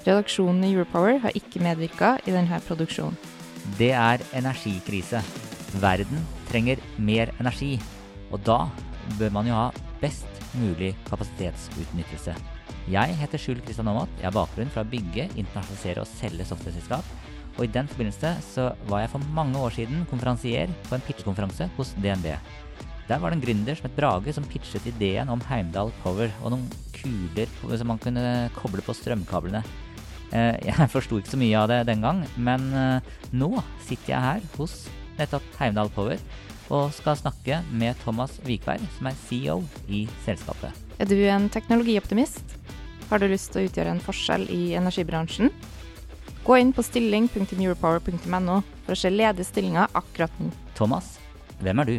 Redaksjonen i Europower har ikke medvirka i denne produksjonen. Det er energikrise. Verden trenger mer energi. Og da bør man jo ha best mulig kapasitetsutnyttelse. Jeg heter Skjul Kristian Aamodt. Jeg har bakgrunn fra å bygge, internasjonalisere og selge software-selskap. Og i den forbindelse så var jeg for mange år siden konferansier på en pitchekonferanse hos DNB. Der var det en gründer som het Brage som pitchet ideen om Heimdal Power og noen kuler som man kunne koble på strømkablene. Eh, jeg forsto ikke så mye av det den gang, men eh, nå sitter jeg her hos nettopp Heimdal Power og skal snakke med Thomas Vikberg, som er CEO i selskapet. Er du en teknologioptimist? Har du lyst til å utgjøre en forskjell i energibransjen? Gå inn på stilling.neuropower.no for å se ledige stillinger akkurat nå. Thomas, hvem er du?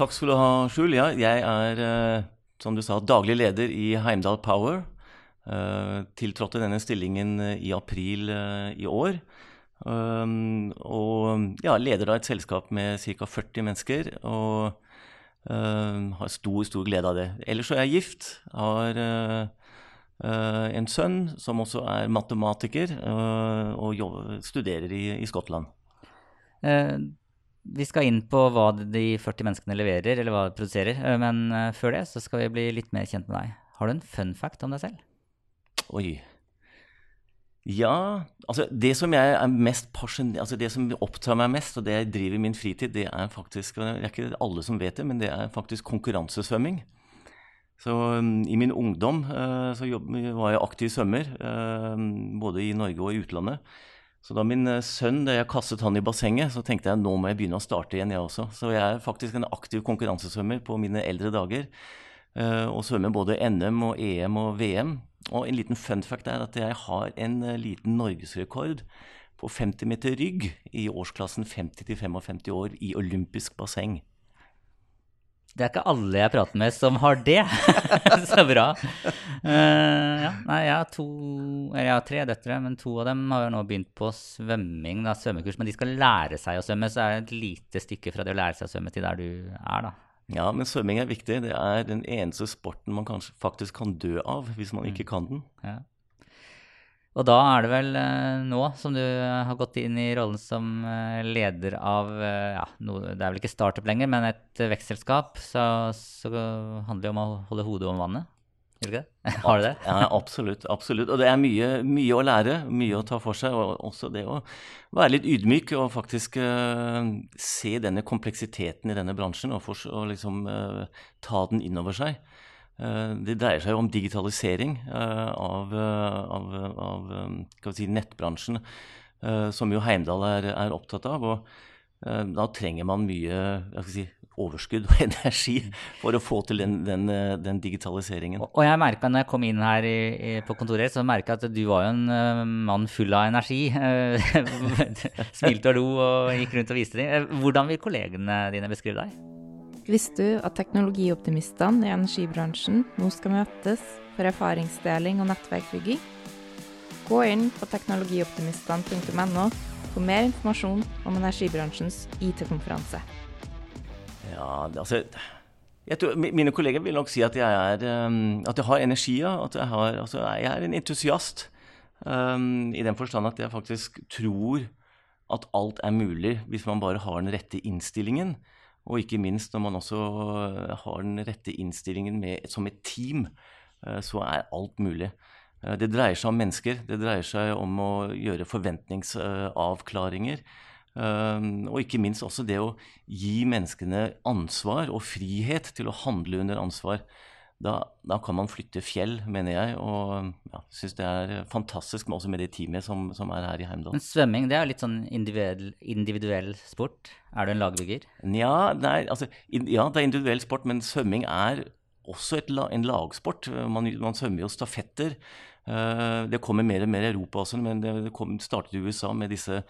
Takk skal du ha, Skjul. Ja, jeg er, eh, som du sa, daglig leder i Heimdal Power. Uh, tiltrådte denne stillingen uh, i april uh, i år. Um, og ja, leder da et selskap med ca. 40 mennesker. Og har stor, stor glede av det. Ellers så er jeg gift. Har en sønn som også er matematiker, og jobber, studerer i, i Skottland. Vi skal inn på hva de 40 menneskene leverer, eller hva de produserer. Eh, men eh, før det så skal vi bli litt mer kjent med deg. Har du en fun fact om deg selv? Oi. Ja, altså det som jeg er mest altså det som opptar meg mest, og det jeg driver i min fritid, det er faktisk Det er ikke alle som vet det, men det er faktisk konkurransesvømming. Så um, i min ungdom uh, så jobb, var jeg aktiv svømmer, uh, både i Norge og i utlandet. Så da min eh, sønn, da jeg kastet han i bassenget, så tenkte jeg nå må jeg begynne å starte igjen, jeg også. Så jeg er faktisk en aktiv konkurransesvømmer på mine eldre dager. Uh, og svømmer både NM og EM og VM. Og en liten fun fact er at jeg har en uh, liten norgesrekord på 50 meter rygg i årsklassen 50-55 år i olympisk basseng. Det er ikke alle jeg prater med som har det. så bra. Uh, ja, nei, jeg har, to, jeg har tre døtre, men to av dem har jo nå begynt på svømming, da, svømmekurs. Men de skal lære seg å svømme, så er det et lite stykke fra det å lære seg å svømme til der du er, da. Ja, men svømming er viktig. Det er den eneste sporten man kanskje faktisk kan dø av hvis man ikke mm. kan den. Ja. Og da er det vel eh, nå som du har gått inn i rollen som eh, leder av eh, ja, Det er vel ikke startup lenger, men et vekstselskap. Så, så handler det om å holde hodet om vannet. Gjør du ikke det? Har du det? Ja, absolutt. absolutt. Og det er mye, mye, å lære, mye å ta for seg. Og også det å være litt ydmyk og faktisk uh, se denne kompleksiteten i denne bransjen og, for, og liksom uh, ta den inn over seg. Uh, det dreier seg jo om digitalisering av, av, av si, nettbransjen, som jo Heimdal er, er, opptatt av. Og da trenger man mye si, overskudd og energi for å få til den, den, den digitaliseringen. Og jeg merka når jeg kom inn her i, i, på kontoret, så merka jeg at du var jo en uh, mann full av energi. Smilte og lo og gikk rundt og viste dem. Hvordan vil kollegene dine beskrive deg? Visste du at teknologioptimistene i energibransjen nå skal møtes for erfaringsdeling og nettverkbygging? Gå inn på teknologioptimistene.no for mer informasjon om energibransjens IT-konferanse. Ja, altså jeg tror, Mine kolleger vil nok si at jeg, er, um, at jeg har energi. At jeg, har, altså, jeg er en entusiast. Um, I den forstand at jeg faktisk tror at alt er mulig hvis man bare har den rette innstillingen. Og ikke minst når man også eh, har den rette innstillingen med, som et team, eh, så er alt mulig. Eh, det dreier seg om mennesker. Det dreier seg om å gjøre forventningsavklaringer. Og ikke minst også det å gi menneskene ansvar og frihet til å handle under ansvar da, da, kan man flytte fjell, mener jeg. Og ja, syns det er fantastisk med, også med det teamet som, som, er her i Heimdal. Men svømming det er litt sånn individuell, individuell sport. Er du en lagbygger? Ja, nei, altså, ja, det er individuell sport, men svømming er også et, en lagsport. Man, man svømmer jo stafetter. Uh, det kommer mer og mer i Europa også, men det, kom, startet i USA med disse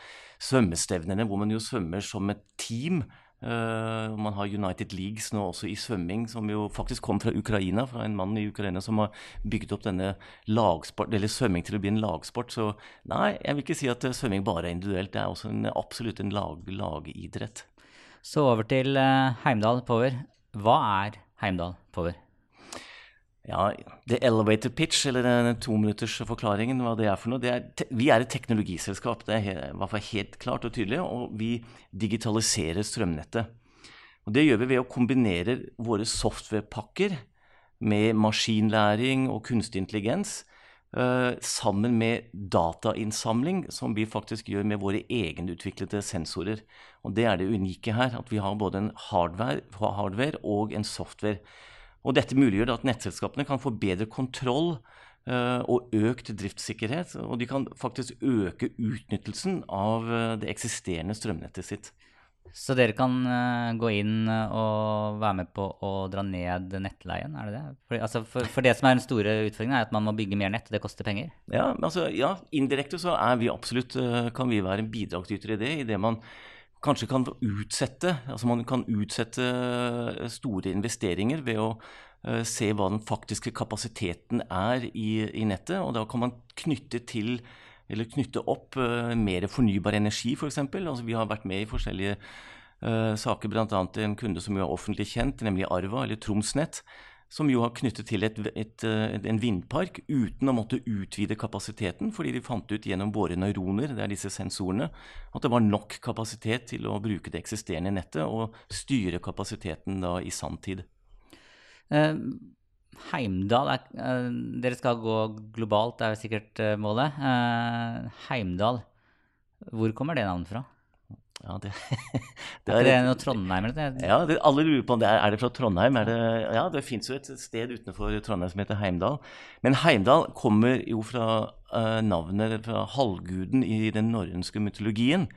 svømmestevnene hvor man jo svømmer som et team. Uh, man har United Leagues nå også i svømming, som jo faktisk kom fra Ukraina. Fra en mann i Ukraina som har bygget opp denne lagsport, eller svømming til å bli en lagsport. Så nei, jeg vil ikke si at svømming bare er individuelt. Det er også en, absolutt en lag, lagidrett. Så over til Heimdal Power. Hva er Heimdal Power? Ja, The elevator pitch, eller den tominuttersforklaringen, hva det er for noe. Er, vi er et teknologiselskap, det er i hvert fall helt klart og tydelig. Og vi digitaliserer strømnettet. Og Det gjør vi ved å kombinere våre softwarepakker med maskinlæring og kunstig intelligens uh, sammen med datainnsamling, som vi faktisk gjør med våre egenutviklede sensorer. Og Det er det unike her, at vi har både en hardware, hardware og en software. Og dette muliggjør at nettselskapene kan få bedre kontroll uh, og økt driftssikkerhet. Og de kan faktisk øke utnyttelsen av uh, det eksisterende strømnettet sitt. Så dere kan uh, gå inn og være med på å dra ned nettleien, er det det? For, altså for, for, det som er den store utfordringen, er at man må bygge mer nett, og det koster penger? Ja, altså, ja indirekte så er vi absolutt, kan vi være en bidragsyter i det. i det man kanskje kan utsette altså man kan utsette eh, store investeringer ved å uh, se hva den faktiske kapasiteten er i, i, nettet. Og da kan man knytte til eller knytte opp uh, mer fornybar energi, f.eks. Altså, vi har vært med i forskjellige uh, saker, bl.a. en kunde som jo er offentlig kjent, nemlig Arva, eller Tromsnett som jo har knyttet til et, et, et, en vindpark uten å måtte utvide kapasiteten, fordi de fant ut gjennom våre neuroner, det er disse sensorene, at det var nok kapasitet til å bruke det eksisterende nettet og styre kapasiteten da i sanntid. Uh, Heimdal er, uh, Dere skal gå globalt, det er sikkert målet. Heimdal, hvor kommer det navnet fra? Ja, det, det er, er det noe Trondheim? Eller? Ja, det, alle lurer på om det er, er det fra Trondheim. Det, ja, det fins jo et sted utenfor Trondheim som heter Heimdal. Men Heimdal kommer jo fra uh, navnet fra halvguden i den norrønske mytologien.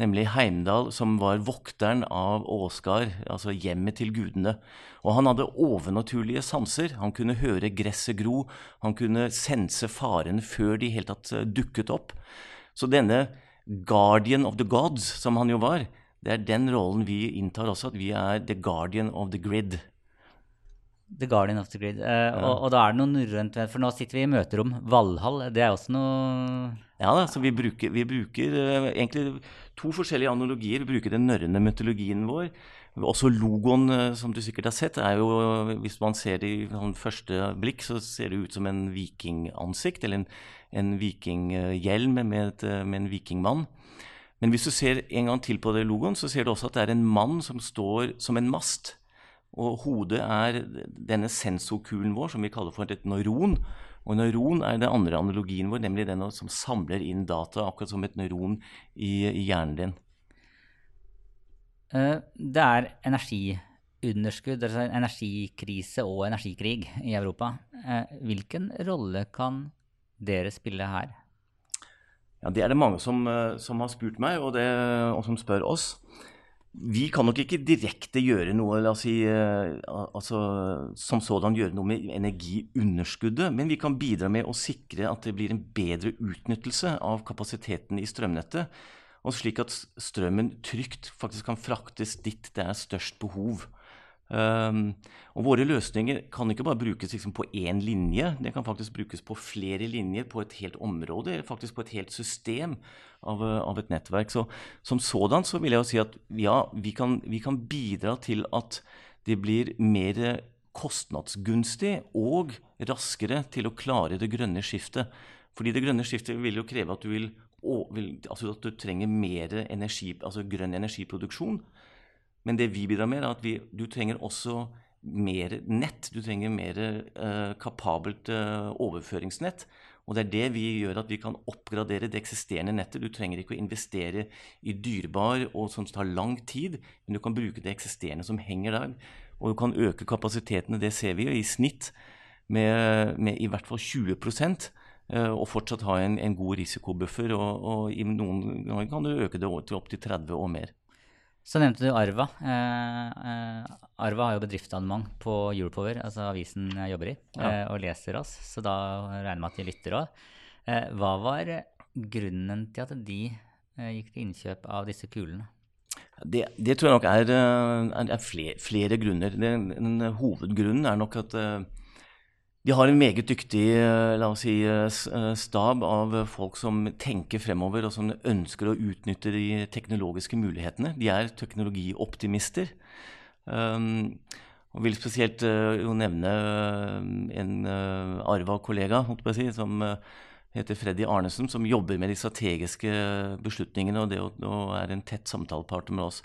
Nemlig Heimdal, som var vokteren av Åsgard, altså hjemmet til gudene. Og han hadde overnaturlige sanser. Han kunne høre gresset gro. Han kunne sense faren før de helt tatt uh, dukket opp. Så denne guardian of the gods, som han jo var, det er den rollen vi inntar også, at vi er the guardian of the grid. The Guardian of the Grid. Uh, ja. og, og, da er det noe norrønt For nå sitter vi i møterom. Valhall, det er også noe Ja da, så vi bruker, vi bruker uh, egentlig to forskjellige analogier. Vi bruker den norrøne mytologien vår. Også logoen, uh, som du sikkert har sett, er jo Hvis man ser det i sånn første blikk, så ser det ut som en vikingansikt. Eller en en vikinghjelm med, med, en vikingmann. Men hvis du ser en gang til på det logoen, så ser du også at det er en mann som står som en mast. Og hodet er denne sensorkulen vår, som vi kaller for et neuron. Og neuron er den andre analogien vår, nemlig den som samler inn data, akkurat som et neuron i, i hjernen din. Eh, det er energiunderskudd, altså energikrise og energikrig i Europa. Eh, hvilken rolle kan dere spille her? Ja, Det er det mange som, eh, som har spurt meg, og, det, og, som spør oss. Vi kan nok ikke direkte gjøre noe la oss si, altså, som sådan gjøre noe med energiunderskuddet, men vi kan bidra med å sikre at det blir en bedre utnyttelse av kapasiteten i strømnettet, og slik at strømmen trygt faktisk kan fraktes dit det er størst behov. Um, og våre løsninger kan ikke bare brukes liksom på én linje, det kan faktisk brukes på flere linjer på et helt område, eller faktisk på et helt system av, av et nettverk. Så Som sådan så vil jeg jo si at ja, vi kan, vi kan bidra til at det blir mer kostnadsgunstig og raskere til å klare det grønne skiftet. Fordi det grønne skiftet vil jo kreve at du, vil, altså at du trenger mer energi, altså grønn energiproduksjon. Men det vi bidrar med, er at vi, du trenger også mer nett. Du trenger mer uh, kapabelt uh, overføringsnett. Og det er det vi gjør, at vi kan oppgradere det eksisterende nettet. Du trenger ikke å investere i dyrebar og som tar lang tid, men du kan bruke det eksisterende som henger der. Og du kan øke kapasitetene, det ser vi jo, i snitt med, med i hvert fall 20 uh, og fortsatt ha en, en god risikobuffer. Og, og, i noen ganger kan du øke det til opptil 30 og mer. Så nevnte du Arva. Eh, eh, Arva har jo bedriftsabonnement på Europower, altså avisen jeg jobber i, Ja. eh, og leser oss, så da regner jeg med at de lytter òg. Eh, hva var grunnen til at de eh, gikk til innkjøp av disse kulene? Det, det tror jeg nok er, eh, er, er flere, flere grunner. Den, den hovedgrunnen er nok at eh, de har en meget dyktig eh, la oss si, eh, eh, stab av folk som tenker fremover, og som ønsker å utnytte de teknologiske mulighetene. De er teknologioptimister. Um, og vil spesielt jo nevne en arva kollega holdt på si, som heter Freddy Arnesen, som jobber med de strategiske beslutningene og, det, og er en tett samtalepartner med oss.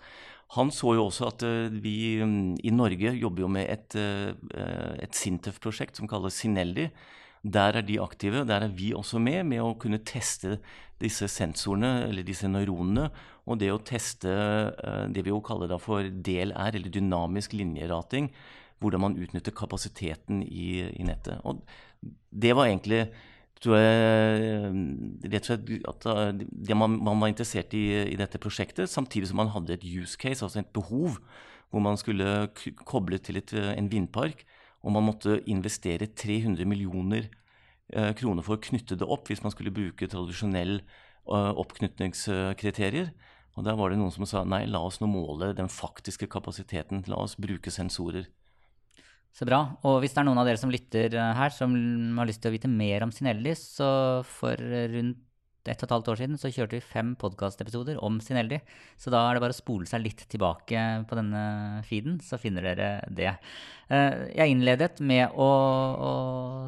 Han så jo også at eh, vi mm, i Norge jobber jo med et, eh, et Sintef-prosjekt som kalles Sinelli. Der er de aktive. Der er vi også med, med å kunne teste disse sensorene, eller disse neuronene, og det å teste eh, det vi jo kaller da for DLR, eller dynamisk linjerating, hvordan man utnytter kapasiteten i, i nettet. Og det var egentlig tror jeg, rett og slett at uh, det man, man var interessert i, i dette prosjektet, samtidig som man hadde et use case, altså et behov, hvor man skulle koble til et, uh, en vindpark, og man måtte investere 300 millioner eh, kroner for å knytte det opp, hvis man skulle bruke tradisjonell oppknytningskriterier. Og der var det noen som sa nei, la oss nå måle den faktiske kapasiteten, la oss bruke sensorer. Så bra. Og hvis det er noen av dere som lytter eh, her, som har lyst til å vite mer om Sinelli, så for rundt ett og et halvt år siden så kjørte vi fem podkastepisoder om Sinelli. Så da er det bare å spole seg litt tilbake på denne feeden, så finner dere det. Eh, Jeg innledet med å, å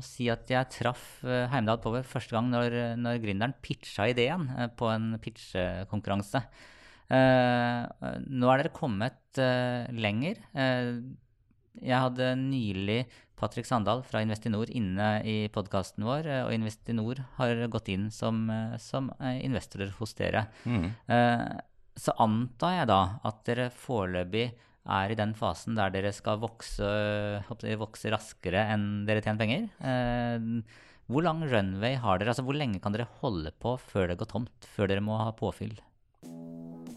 si at jeg traff eh, Heimdal Power første gang når, når gründeren pitcha ideen eh, på en pitchekonkurranse. Eh, Nå er dere kommet eh, lenger. Jeg hadde nylig Patrick Sandal fra Investinor inne i podkasten vår, eh, og Investinor har gått inn som, eh, som eh, investorer hos dere. Mm. Så antar jeg da at dere foreløpig er i den fasen der dere skal vokse, vokse raskere enn dere tjener penger. Eh, Hvor lang runway har dere? Altså Hvor lenge kan dere holde på før det går tomt? Før dere må ha påfyll?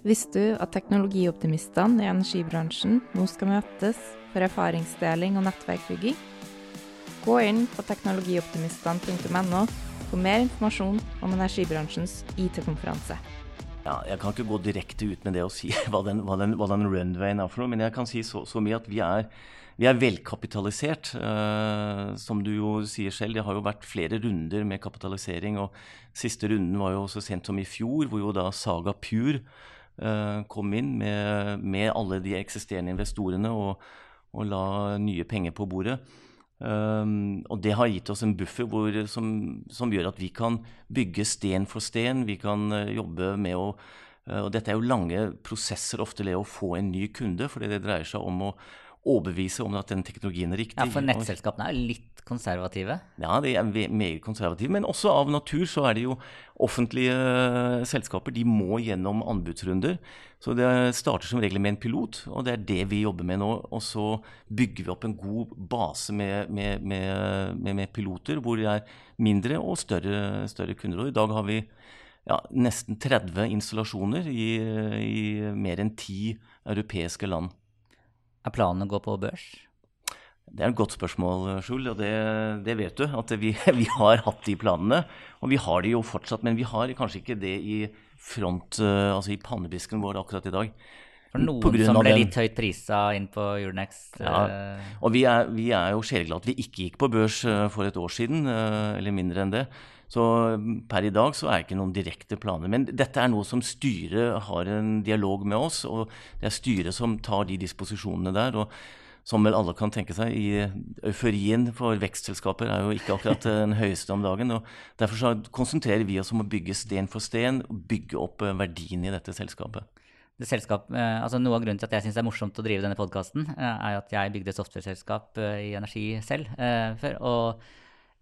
Visste du at teknologioptimistene i energibransjen nå skal møtes for erfaringsdeling og nettverkbygging? Gå inn på teknologioptimistene.no for mer informasjon om energibransjens IT-konferanse. Ja, jeg kan ikke gå direkte ut med det og si hva den, hva den, hva den runwayen er for noe, men jeg kan si så, så mye at vi er, vi er velkapitalisert. Uh, som du jo sier selv, det har jo vært flere runder med kapitalisering. og Siste runden var jo så sent som i fjor, hvor jo da Saga Pure uh, kom inn med, med alle de eksisterende investorene og, og la nye penger på bordet. Um, og det har gitt oss en buffer hvor, som, som gjør at vi kan bygge sten for sten. Vi kan uh, jobbe med å uh, Og dette er jo lange prosesser ofte, Leo, å få en ny kunde, fordi det dreier seg om å overbevise om at den teknologien er riktig. Ja, For nettselskapene er jo litt konservative. ja, de er meget konservative. Men også av natur så er det jo offentlige eh, selskaper. De må gjennom anbudsrunder. Så det starter som regel med en pilot, og det er det vi jobber med nå. Og så bygger vi opp en god base med, med, med, med, med piloter, hvor det er mindre og større, større kunder. Og i dag har vi ja, nesten 30 installasjoner i, i mer enn ti europeiske land. Er planen å gå på børs? Det er et godt spørsmål, Skjul, og det, det vet du. At vi, vi, har hatt de planene. Og vi har de jo fortsatt, men vi har kanskje ikke det i front, uh, altså i pannebisken vår akkurat i dag. For noen som ble litt høyt prisa inn på Euronext. Ja. eh, Og vi er, vi er jo sjeleglade at vi ikke gikk på børs uh, for et år siden, eller mindre enn det. Så per i dag så er det ikke noen direkte planer. Men dette er noe som styret har en dialog med oss, og det er styret som tar de disposisjonene der. og som vel alle kan tenke seg, i euforien for vekstselskaper er jo ikke akkurat den høyeste om dagen. og Derfor så konsentrerer vi oss om å bygge sten for sten, og bygge opp uh, verdien i dette selskapet. det selskap, eh, altså Noe av grunnen til at jeg syns det er morsomt å drive denne podkasten, eh, er at jeg bygde et softwareselskap eh, i energi selv eh, før. Og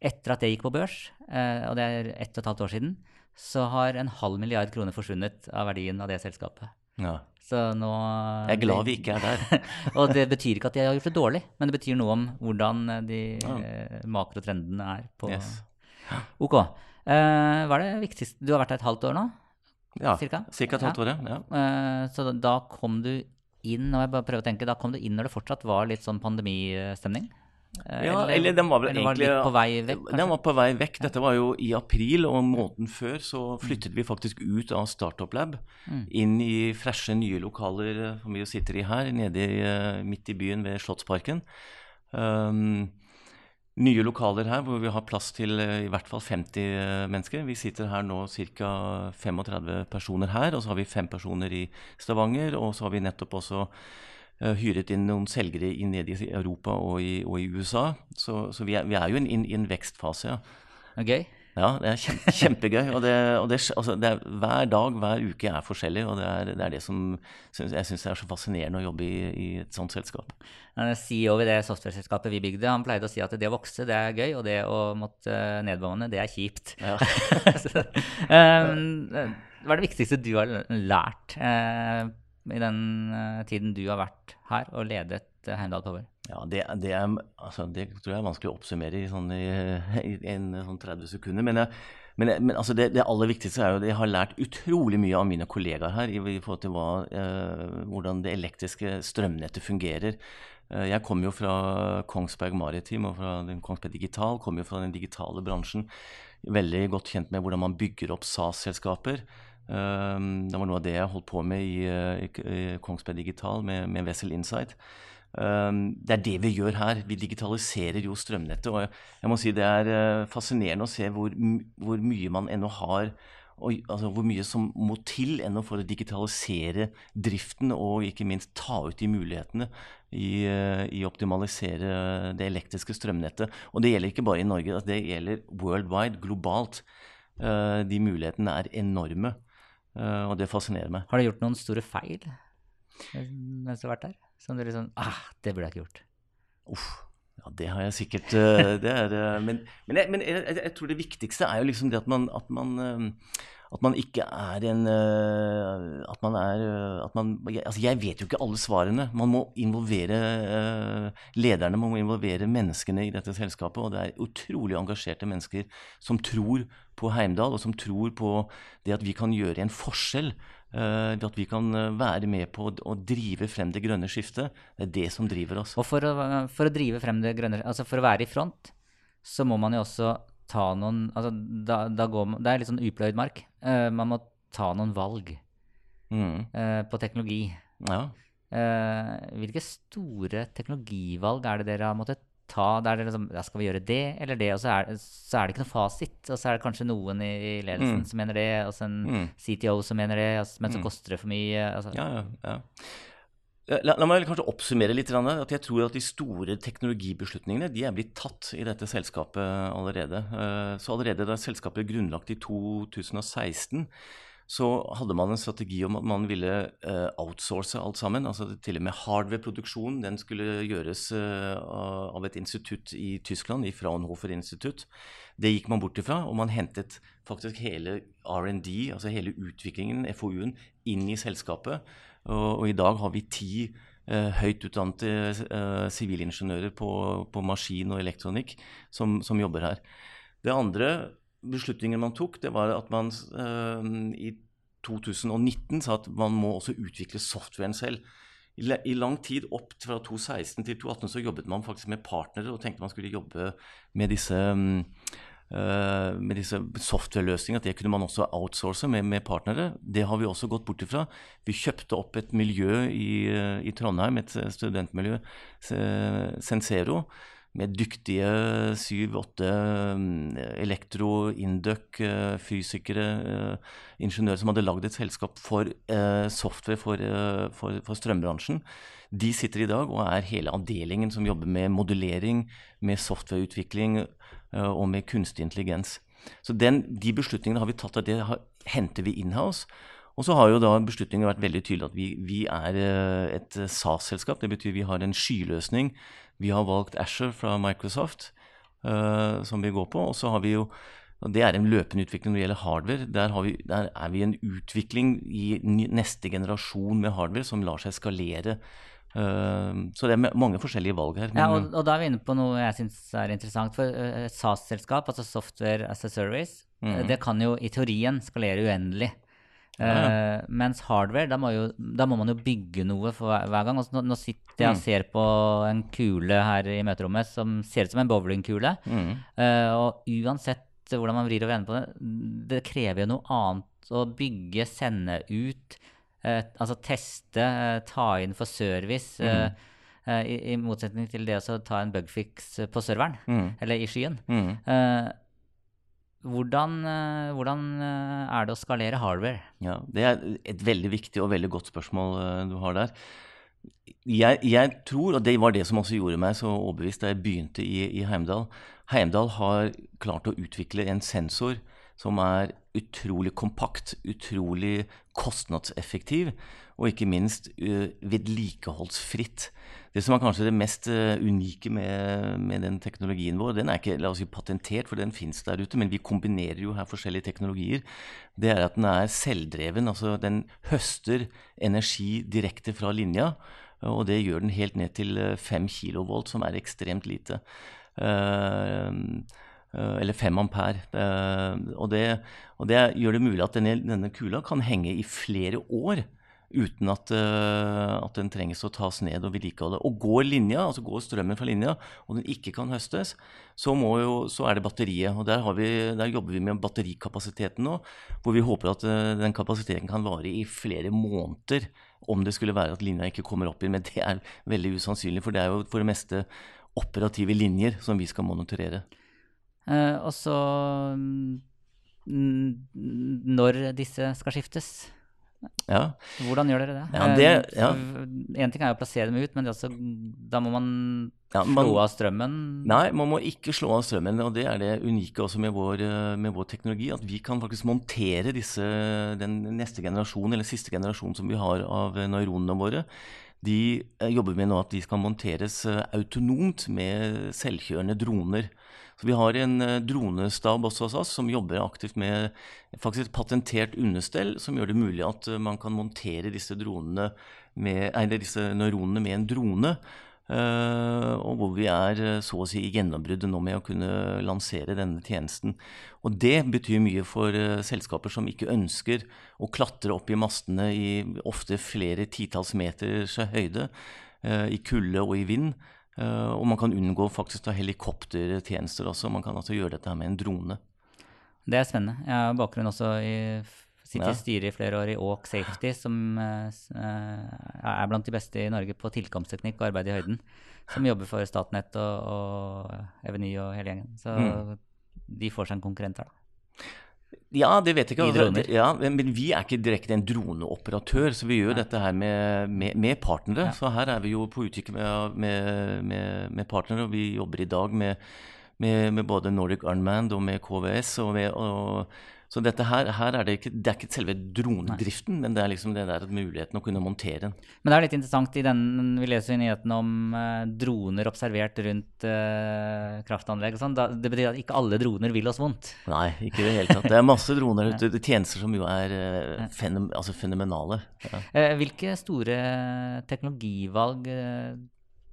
etter at det gikk på børs, eh, og det er ett og et halvt år siden, så har en halv milliard kroner forsvunnet av verdien av det selskapet. Ja. Så nå Jeg er glad vi ikke er der. Og det betyr ikke at de har gjort det dårlig, men det betyr noe om hvordan eh, de Ja. eh, makrotrendene er på Yes. Ok. Eh, hva er det viktigste Du har vært der et halvt år nå? Ja, cirka? Cirka et halvt år, ja. Eh, så da kom du inn, og jeg bare prøver å tenke, da kom du inn når det fortsatt var litt sånn pandemistemning? Eh, Ja, eller den var vel eller egentlig litt på vei vekk, kanskje? Den var på vei vekk. Dette var jo i april, og måneden før så flyttet vi faktisk ut av Startup Lab. Mm. Inn i freshe, nye lokaler eh, som vi jo sitter i her, nede i, eh, midt i byen ved Slottsparken. Um, nye lokaler her hvor vi har plass til i hvert fall 50 eh, mennesker. Vi sitter her nå ca. 35 personer her, og så har vi fem personer i Stavanger. Og så har vi nettopp også hyret inn noen selgere inn ned i Europa og i, og i USA. Så, så vi, er, vi er jo i en, en vekstfase, ja. Gøy. Ja, det er kjempe, kjempegøy. Og, det, og det, altså, det er, hver dag, hver uke er forskjellig. Og det er det, er det som synes, jeg syns er så fascinerende å jobbe i, i et sånt selskap. CEO i det software-selskapet vi bygde, han pleide å si at det å vokse, det er gøy, og det å måtte nedbemanne, det er kjipt. Ja. Så, um, hva er det viktigste du har lært eh, i den eh, tiden du har vært her og ledet uh, Heimdal Power? Ja, det, det, er, altså, det tror jeg er vanskelig å oppsummere i, sånn, i, i en sånn 30 sekunder. Men, jeg, men, men altså, det, det, aller viktigste er jo at jeg har lært utrolig mye av mine kollegaer her i, i forhold til hva, eh, hvordan det elektriske strømnettet fungerer. Eh, jeg kommer jo fra Kongsberg Maritim og fra Kongsberg Digital, kommer jo fra den digitale bransjen. Veldig godt kjent med hvordan man bygger opp SAS-selskaper. Eh, det var noe av det jeg holdt på med i, i, i Kongsberg Digital med, med Vessel Insight. Um, det er det vi gjør her. Vi digitaliserer jo strømnettet. Og jeg, må si det er uh, fascinerende å se hvor, hvor mye man ennå har og, altså, Hvor mye som må til ennå for å digitalisere driften og ikke minst ta ut de mulighetene i, uh, å optimalisere det elektriske strømnettet. Og det gjelder ikke bare i Norge, det gjelder worldwide, globalt. De mulighetene er enorme, og det fascinerer meg. Har du gjort noen store feil mens du har vært der? Som du liksom ah, det burde jeg ikke gjort. Uff. Ja, det har jeg sikkert uh, det er, uh, Men, men, jeg, men jeg, jeg, tror det viktigste er jo liksom det at man, at man, at man ikke er en At man er at man, altså Jeg vet jo ikke alle svarene. Man må involvere lederne, man må involvere menneskene i dette selskapet. Og det er utrolig engasjerte mennesker som tror på Heimdal, og som tror på det at vi kan gjøre en forskjell. Uh, at vi kan være med på å, drive frem det grønne skiftet. Det er det som driver oss. Og for å, for å drive frem det grønne altså for å være i front, så må man jo også ta noen altså da, da går man, Det er litt sånn upløyd mark. Uh, man må ta noen valg mm. uh, på teknologi. Ja. hvilke store teknologivalg er det dere har måttet ta der det liksom, ja, Skal vi gjøre det eller det? Og så er, så er, det ikke noe fasit. Og så er det kanskje noen i, i ledelsen Mm. som mener det, og så en Mm. CTO som mener det, men så Mm. koster det for mye. Altså. Ja, ja, ja. La, la meg kanskje oppsummere litt. At jeg tror at de store teknologibeslutningene de er blitt tatt i dette selskapet allerede. Eh, Så allerede da selskapet ble grunnlagt i 2016, så hadde man en strategi om at man ville eh, outsource alt sammen. altså Til og med hardware-produksjonen den skulle gjøres eh, av et institutt i Tyskland, i Fraunhofer institutt. Det gikk man bort ifra, og man hentet faktisk hele R&D, altså hele utviklingen, FoU-en, inn i selskapet. Og, og i dag har vi ti eh, høyt utdannede eh, sivilingeniører på, på maskin og elektronikk som, som jobber her. Det andre beslutningen man tok, det var at man eh, i 2019 sa at man må også utvikle softwaren selv. I, lang tid, opp fra 2016 til 2018, så jobbet man faktisk med partnere og tenkte man skulle jobbe med disse mm, med disse software-løsningene, at det kunne man også outsource med, med partnere. Det har vi også gått bort ifra. Vi kjøpte opp et miljø i, eh, i Trondheim, et studentmiljø, Sensero, med dyktige syv-åtte elektro-, induc, eh, fysikere, eh, ingeniører som hadde lagd et selskap for eh, software for, eh, for, for strømbransjen. De sitter i dag og er hele avdelingen som jobber med modulering, med softwareutvikling eh, og med kunstig intelligens. Så den, de beslutningene har vi tatt, og det har, henter vi inhouse. Og så har jo da beslutningen vært veldig tydelig at vi, vi er eh, et SAS-selskap. Det betyr vi har en skyløsning. Vi har valgt Asher fra Microsoft, uh, som vi går på. Og så har vi jo og Det er en løpende utvikling når det gjelder hardware. Der, vi, der er vi en utvikling i neste generasjon med hardware som lar seg skalere. Eh, så det er mange forskjellige valg her. Ja, og, og da er vi inne på noe jeg syns er interessant. For eh, et SAS-selskap, altså Software as a Service, Mhm. eh, det kan jo i teorien skalere uendelig. Uh, mens hardware, da må, jo, da må, man jo bygge noe for hver, gang. Altså, nå, nå, sitter jeg og mm. ser på en kule her i møterommet som ser ut som en bowlingkule. Mm. Og uansett hvordan man vrir og vender på det, det krever jo noe annet å bygge, sende ut, altså teste, ta inn for service. Mm. I, I, motsetning til det å ta en bugfix på serveren, mm. eller i skyen. Mm. Hvordan, eh, hvordan, eh, er det å skalere hardware? Ja, Det er et veldig viktig og veldig godt spørsmål eh, du har der. Jeg, jeg, tror, og det var det som også gjorde meg så overbevist da jeg begynte i, i Heimdal Heimdal har klart å utvikle en sensor som er utrolig kompakt, utrolig kostnadseffektiv og ikke minst uh, vedlikeholdsfritt. Det som er kanskje det mest uh, unike med, med, den teknologien vår, den er ikke la oss si, patentert, for den fins der ute, men vi kombinerer jo her forskjellige teknologier. Det er at den er selvdreven. altså Den høster energi direkte fra linja. Og det gjør den helt ned til 5 eh, kilovolt, som er ekstremt lite. Uh, eller 5 ampere. Og det, og det, gjør det mulig at denne, denne kula kan henge i flere år uten at, uh, at, den trenges å tas ned og vedlikeholde. Og går linja, altså går strømmen fra linja, og den ikke kan høstes, så, jo, så er det batteriet. Og der, vi, der, jobber vi med batterikapasiteten nå, hvor vi håper at den kapasiteten kan vare i flere måneder om det skulle være at linja ikke kommer opp igjen. Men det er veldig usannsynlig, for det er jo for det meste operative linjer som vi skal monitorere. Uh, og så mm, Når disse skal skiftes? Ja. Hvordan gjør dere det? Ja, det ja. En ting er å plassere dem ut, men også, da må man, ja, man, slå av strømmen? Nei, man må ikke slå av strømmen. Og det er det unike også med vår, med vår teknologi. At vi kan faktisk montere disse, den neste generasjon, eller siste generasjon som vi har av neuronene våre. De eh, jobber med nå at de skal monteres eh, autonomt med selvkjørende droner. Så vi har en eh, dronestab også hos oss som jobber aktivt med faktisk et patentert understell som gjør det mulig at eh, man kan montere disse, med, eller disse neuronene med en drone. Uh, og hvor vi er så å si i gjennombruddet nå med å kunne lansere denne tjenesten. Og det betyr mye for selskaper som ikke ønsker å klatre opp i mastene i ofte flere titalls meters høyde, i kulde og i vind. Uh, og man kan unngå faktisk ta helikoptertjenester også. Man kan altså gjøre dette her med en drone. Det er spennende. Jeg har bakgrunn også i sitter i styret i flere år i Åk Safety, som uh, er blant de beste i Norge på tilkomstteknikk og arbeid i høyden. Som jobber for Statnett og, og Eveny og hele gjengen. Så mm. de får seg en konkurrent her, da. Ja, det vet jeg ikke. Droner. Ja, men vi er ikke direkte en droneoperatør, så vi gjør Nei. dette her med, med, med partnere. Ja. Så her er vi jo på utkikk med, med, med, partnere, og vi jobber i dag med, både Nordic Unmanned og med KVS. og, og så dette her, her er det, ikke, det er ikke selve dronedriften, Nei. men det er liksom det der muligheten å kunne montere den. Men det er litt interessant i den, Vi leser i nyhetene om uh, droner observert rundt uh, kraftanlegg. og sånn. Det betyr at ikke alle droner vil oss vondt? Nei, ikke i det hele tatt. Det er masse droner ute. Tjenester som jo er uh, fenomen, altså fenomenale. Ja. hvilke store teknologivalg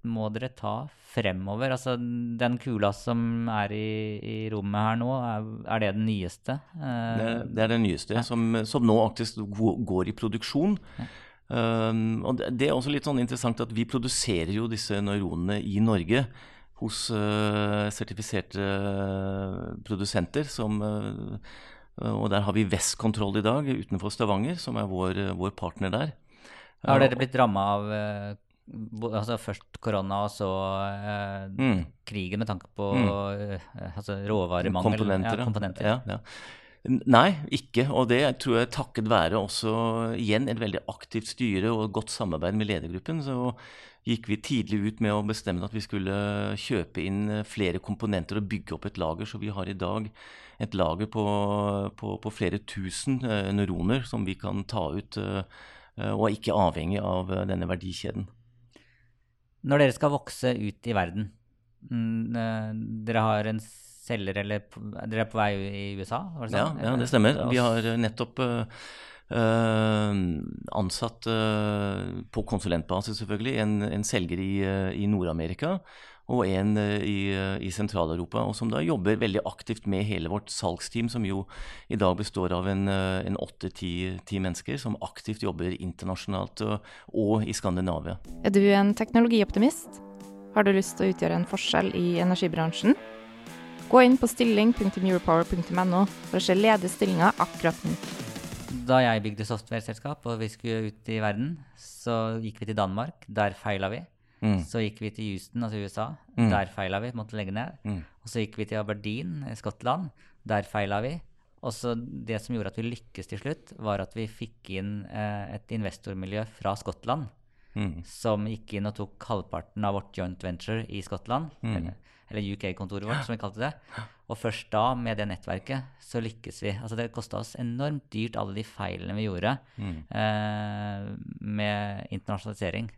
må dere ta fremover? Altså, den kula som er i, i rommet her nå, er, er det den nyeste? Uh, det, det, er den nyeste, ja. som, som, nå faktisk går i produksjon. Ja. Um, og det, er også litt sånn interessant at vi produserer jo disse neuronene i Norge hos uh, sertifiserte uh, produsenter som og der har vi Vestkontroll i dag utenfor Stavanger, som er vår, vår partner der. Har dere blitt ramma av altså først korona og så eh, mm. krigen med tanke på mm. eh, altså råvaremangel? Komponenter. Ja, komponenter. Ja, ja. Nei, ikke. Og det tror jeg takket være også igjen et veldig aktivt styre og godt samarbeid med ledergruppen. Så gikk vi tidlig ut med å bestemme at vi skulle kjøpe inn flere komponenter og bygge opp et lager. Så vi har i dag et lager på, på, på flere tusen uh, neuroner som vi kan ta ut, og er ikke avhengig av denne verdikjeden. Når dere skal vokse ut i verden, mm, eh, dere har en selger eller Dere er på vei i USA? Det sånn? ja, ja, det stemmer. Vi har eh, nettopp uh, ansatt uh, på konsulentbasis selvfølgelig en, en selger i, uh, i Nord-Amerika. Og en i, i Sentral-Europa. Og som da jobber veldig aktivt med hele vårt salgsteam, som jo i dag består av en åtte-ti mennesker som aktivt jobber internasjonalt og, og i Skandinavia. Er du en teknologioptimist? Har du lyst til å utgjøre en forskjell i energibransjen? Gå inn på stilling.europower.no for å se ledige stillinger akkurat nå. Da jeg bygde software-selskap og vi skulle ut i verden, så gikk vi til Danmark. Der feila vi. Mm. Så gikk vi til Houston, altså USA. Mm. Der feila vi, måtte legge ned. Mm. Og så gikk vi til Aberdeen, Skottland. Der feila vi. Og så det som gjorde at vi lykkes til slutt, var at vi fikk inn eh, et investormiljø fra Skottland. Mm. Som gikk inn og tok halvparten av vårt joint venture i Skottland. Mm. Eller, eller UK-kontoret vårt, som vi kalte det. Og først da, med det nettverket, så lykkes vi. Altså det kosta oss enormt dyrt, alle de feilene vi gjorde mm. eh, med internasjonalisering.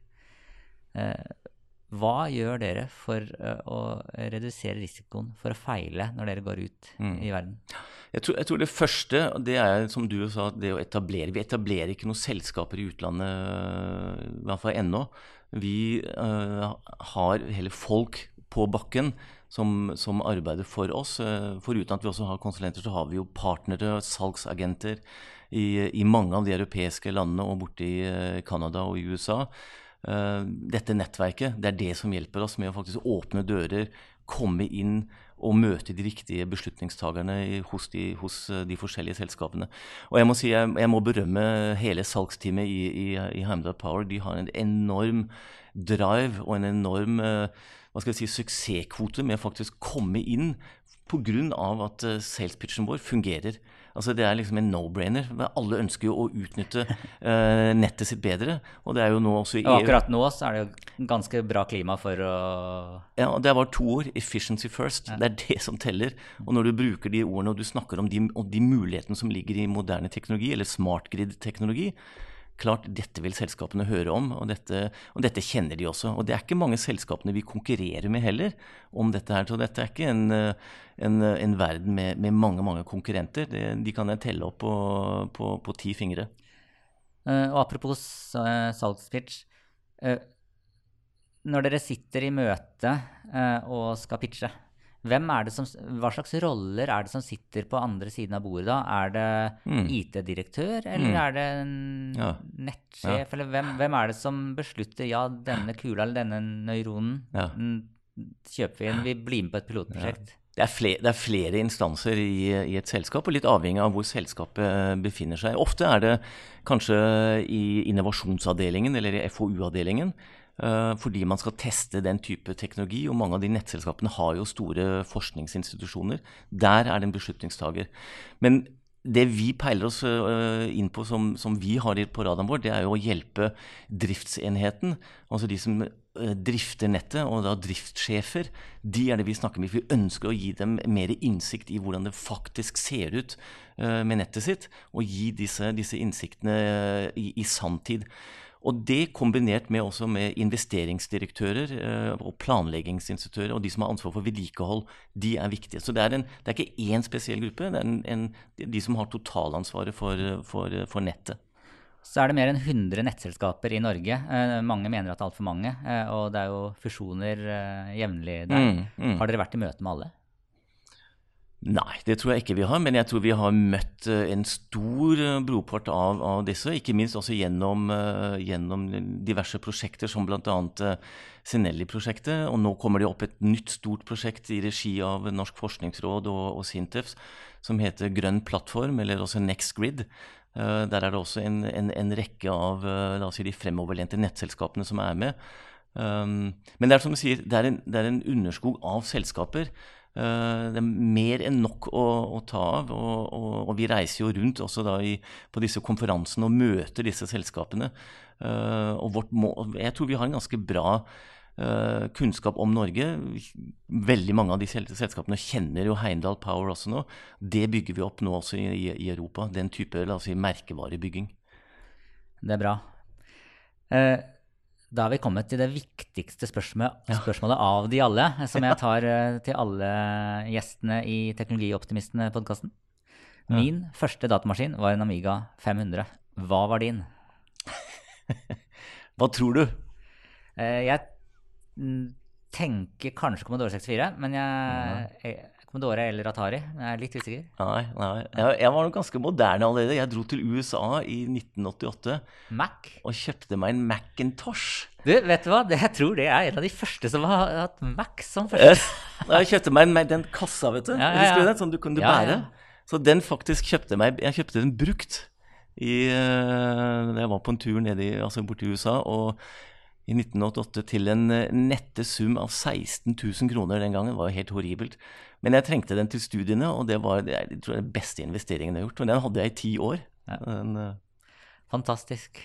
Eh, hva gjør dere for uh, å redusere risikoen for å feile når dere går ut mm. i verden? Jeg tror, jeg tror, det første det er som du sa, det å etablere. Vi etablerer ikke noen selskaper i utlandet, i hvert fall ennå. Vi uh, har heller folk på bakken som, som, arbeider for oss. Eh, foruten at vi også har konsulenter, så har vi jo partnere, salgsagenter, i, i mange av de europeiske landene og borte i eh, Canada og i USA. Uh, dette nettverket det er det som hjelper oss med å faktisk åpne dører, komme inn og møte de riktige beslutningstagerne hos de, hos de forskjellige selskapene. Og jeg må si, jeg, jeg må berømme hele salgsteamet i, i, i Heimdal Power. De har en enorm drive og en enorm uh, hva skal jeg si, suksesskvote med å faktisk komme inn pga. at salespitchen vår fungerer. Altså Det er liksom en no-brainer. Alle ønsker jo å utnytte uh, nettet sitt bedre. Og det er jo nå også i EU. Og akkurat nå så er det jo ganske bra klima for å Ja, det var to ord. Efficiency first. Ja. Det er det som teller. Og når du bruker de ordene og du snakker om de, om de mulighetene som ligger i moderne teknologi, eller smart grid-teknologi, Klart, dette vil selskapene høre om, og dette, og dette, kjenner de også. Og det er ikke mange selskapene vi konkurrerer med heller om dette her. Så dette er ikke en, en, en verden med, med, mange mange konkurrenter. Det, de kan jeg telle opp på, på, på ti fingre. Uh, og apropos uh, salgspitch. Uh, når dere sitter i møte og skal pitche, som, hva slags roller er det som sitter på andre siden av bordet da? Er det mm. IT-direktør, eller mm. er det en ja. nettsjef? Ja. Eller hvem, hvem, er det som beslutter ja, denne kula eller denne nøyronen ja. kjøper vi inn, vi blir med på et pilotprosjekt? Det er, flere, det er, flere, instanser i, i, et selskap, og litt avhengig av hvor selskapet befinner seg. Ofte er det kanskje i innovasjonsavdelingen eller i FoU-avdelingen. Eh, fordi man skal teste den type teknologi. Og mange av de nettselskapene har jo store forskningsinstitusjoner. Der er det en beslutningstaker. Men det vi peiler oss eh, inn på som, som vi har på radaren vår, det er jo å hjelpe driftsenheten. Altså de som eh, drifter nettet, og da driftssjefer. De er det vi snakker med. Vi ønsker å gi dem mer innsikt i hvordan det faktisk ser ut med nettet sitt. Og gi disse, disse innsiktene i, i sanntid. Og det kombinert med også med investeringsdirektører eh, og planleggingsinstituttører og de som har ansvar for vedlikehold, de er viktige. Så det er, en, det er ikke én spesiell gruppe, det er en, en, de som har totalansvaret for, for, for, nettet. Så er det mer enn 100 nettselskaper i Norge. Eh, mange mener at det er altfor mange. Eh, og det er jo fusjoner eh, jevnlig der. Mm, mm. Har dere vært i møte med alle? Nei, det tror jeg ikke vi har. Men jeg tror vi har møtt eh, en stor eh, brorpart av, av, disse. Ikke minst også gjennom, uh, gjennom diverse prosjekter, som bl.a. Sinelli-prosjektet. Og nå kommer det opp et nytt stort prosjekt i regi av Norsk forskningsråd og, og Sintefs som heter Grønn plattform, eller også Next Grid. Der er det også en, en, en rekke av si, de fremoverlente nettselskapene som er med. Men det er som du sier, det er en, det er en underskog av selskaper. Eh, det er mer enn nok å, å ta av. Og, og, og, vi reiser jo rundt også da i, på disse konferansene og møter disse selskapene. Uh, og mål, jeg tror vi har en ganske bra uh, kunnskap om Norge. Veldig mange av de selskapene kjenner jo Heimdal Power også nå. Det bygger vi opp nå også i, i Europa. Den type si, merkevarebygging. Det er bra. Uh, da har vi kommet til det viktigste spørsmålet, spørsmålet av de alle, som jeg tar uh, til alle gjestene i Teknologioptimistene-podkasten. Min første datamaskin var en Amiga 500. Hva var din? Hva tror du? Uh, jeg tenker kanskje Commodore 64, men jeg, jeg Commodore eller Atari. Jeg er litt usikker. Nei, nei. Jeg, jeg var nok ganske moderne allerede. Jeg dro til USA i 1988 Mac. og kjøpte meg en Macintosh. Du, vet du hva? Jeg tror det er en av de første som har hatt Mac som første. Jeg kjøpte meg en, den kassa, vet du. Ja, ja, ja. Husker du den? Sånn du kunne bære. Så den faktisk kjøpte meg Jeg kjøpte den brukt i, eh, da jeg var på en tur nedi, altså borte i USA. og i 1988 til en eh, nette sum av 16 000 kroner den gangen. Det var jo helt horribelt. Men jeg trengte den til studiene, og det var det jeg tror, den beste investeringen jeg har gjort. Og den hadde jeg i ti år. Ja. Den, uh... Fantastisk.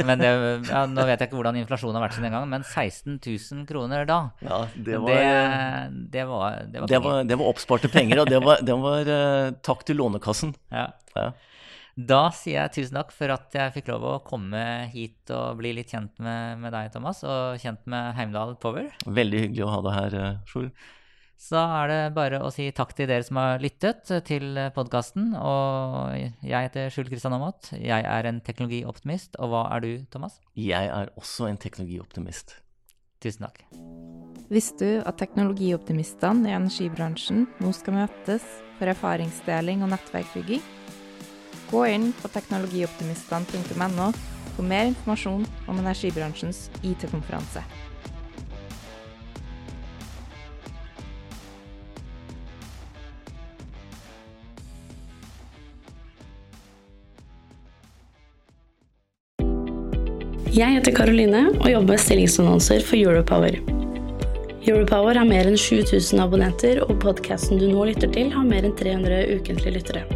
Men det, ja, nå vet jeg ikke hvordan inflasjonen har vært siden den gangen, men 16 000 kroner da, ja, det var, det, det var, det var, det var, det var oppsparte penger, og det var, det var uh, takk til Lånekassen. Ja. Ja. Da sier jeg tusen takk for at jeg fikk lov å komme hit og bli litt kjent med, med deg, Thomas, og kjent med Heimdal Power. Veldig hyggelig å ha deg her, eh, Sjur. Så er det bare å si takk til dere som har lyttet til podkasten. Og jeg heter Skjul Kristian Aamodt. Jeg er en teknologioptimist. Og hva er du, Thomas? Jeg er også en teknologioptimist. Tusen takk. Visste du at teknologioptimistene i energibransjen nå skal møtes for erfaringsdeling og nettverkbygging? Gå inn på teknologioptimistene.no for mer informasjon om energibransjens IT-konferanse. Jeg heter Karoline og jobber med stillingsannonser for Europower. Europower har mer enn 7000 abonnenter, og podkasten du nå lytter til, har mer enn 300 ukentlige lyttere.